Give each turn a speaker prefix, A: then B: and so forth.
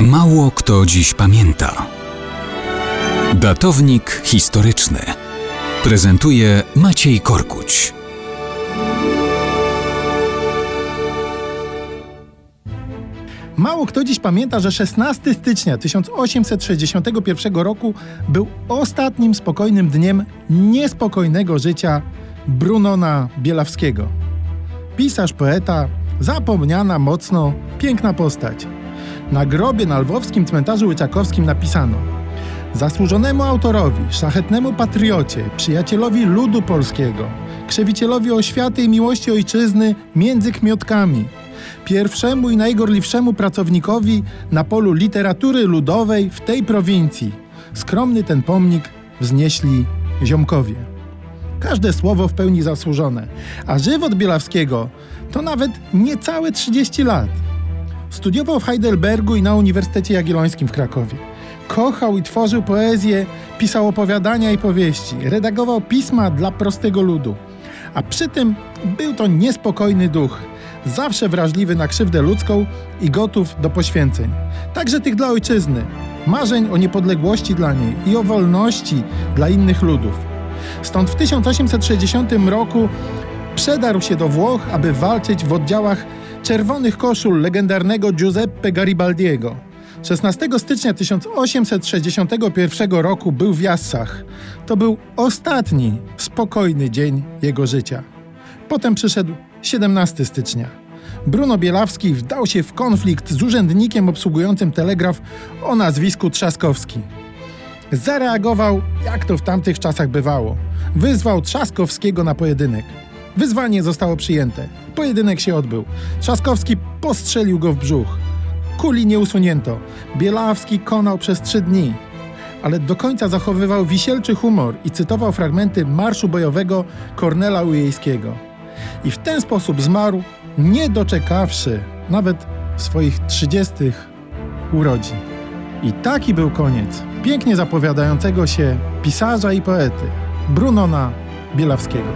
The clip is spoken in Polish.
A: Mało kto dziś pamięta. Datownik historyczny prezentuje Maciej Korkuć.
B: Mało kto dziś pamięta, że 16 stycznia 1861 roku był ostatnim spokojnym dniem niespokojnego życia Brunona Bielawskiego. Pisarz, poeta, zapomniana mocno, piękna postać. Na grobie na lwowskim cmentarzu łyczakowskim napisano Zasłużonemu autorowi, szlachetnemu patriocie, przyjacielowi ludu polskiego, krzewicielowi oświaty i miłości ojczyzny między kmiotkami, pierwszemu i najgorliwszemu pracownikowi na polu literatury ludowej w tej prowincji. Skromny ten pomnik wznieśli ziomkowie. Każde słowo w pełni zasłużone, a żywot Bielawskiego to nawet niecałe 30 lat. Studiował w Heidelbergu i na Uniwersytecie Jagiellońskim w Krakowie. Kochał i tworzył poezję, pisał opowiadania i powieści, redagował pisma dla prostego ludu. A przy tym był to niespokojny duch, zawsze wrażliwy na krzywdę ludzką i gotów do poświęceń. Także tych dla ojczyzny, marzeń o niepodległości dla niej i o wolności dla innych ludów. Stąd w 1860 roku przedarł się do Włoch, aby walczyć w oddziałach czerwonych koszul legendarnego Giuseppe Garibaldiego. 16 stycznia 1861 roku był w Jassach. To był ostatni spokojny dzień jego życia. Potem przyszedł 17 stycznia. Bruno Bielawski wdał się w konflikt z urzędnikiem obsługującym telegraf o nazwisku Trzaskowski. Zareagował, jak to w tamtych czasach bywało. Wyzwał Trzaskowskiego na pojedynek. Wyzwanie zostało przyjęte. Pojedynek się odbył. Trzaskowski postrzelił go w brzuch. Kuli nie usunięto. Bielawski konał przez trzy dni. Ale do końca zachowywał wisielczy humor i cytował fragmenty marszu bojowego Kornela Ujejskiego. I w ten sposób zmarł, nie doczekawszy nawet swoich trzydziestych urodzin. I taki był koniec pięknie zapowiadającego się pisarza i poety Brunona Bielawskiego.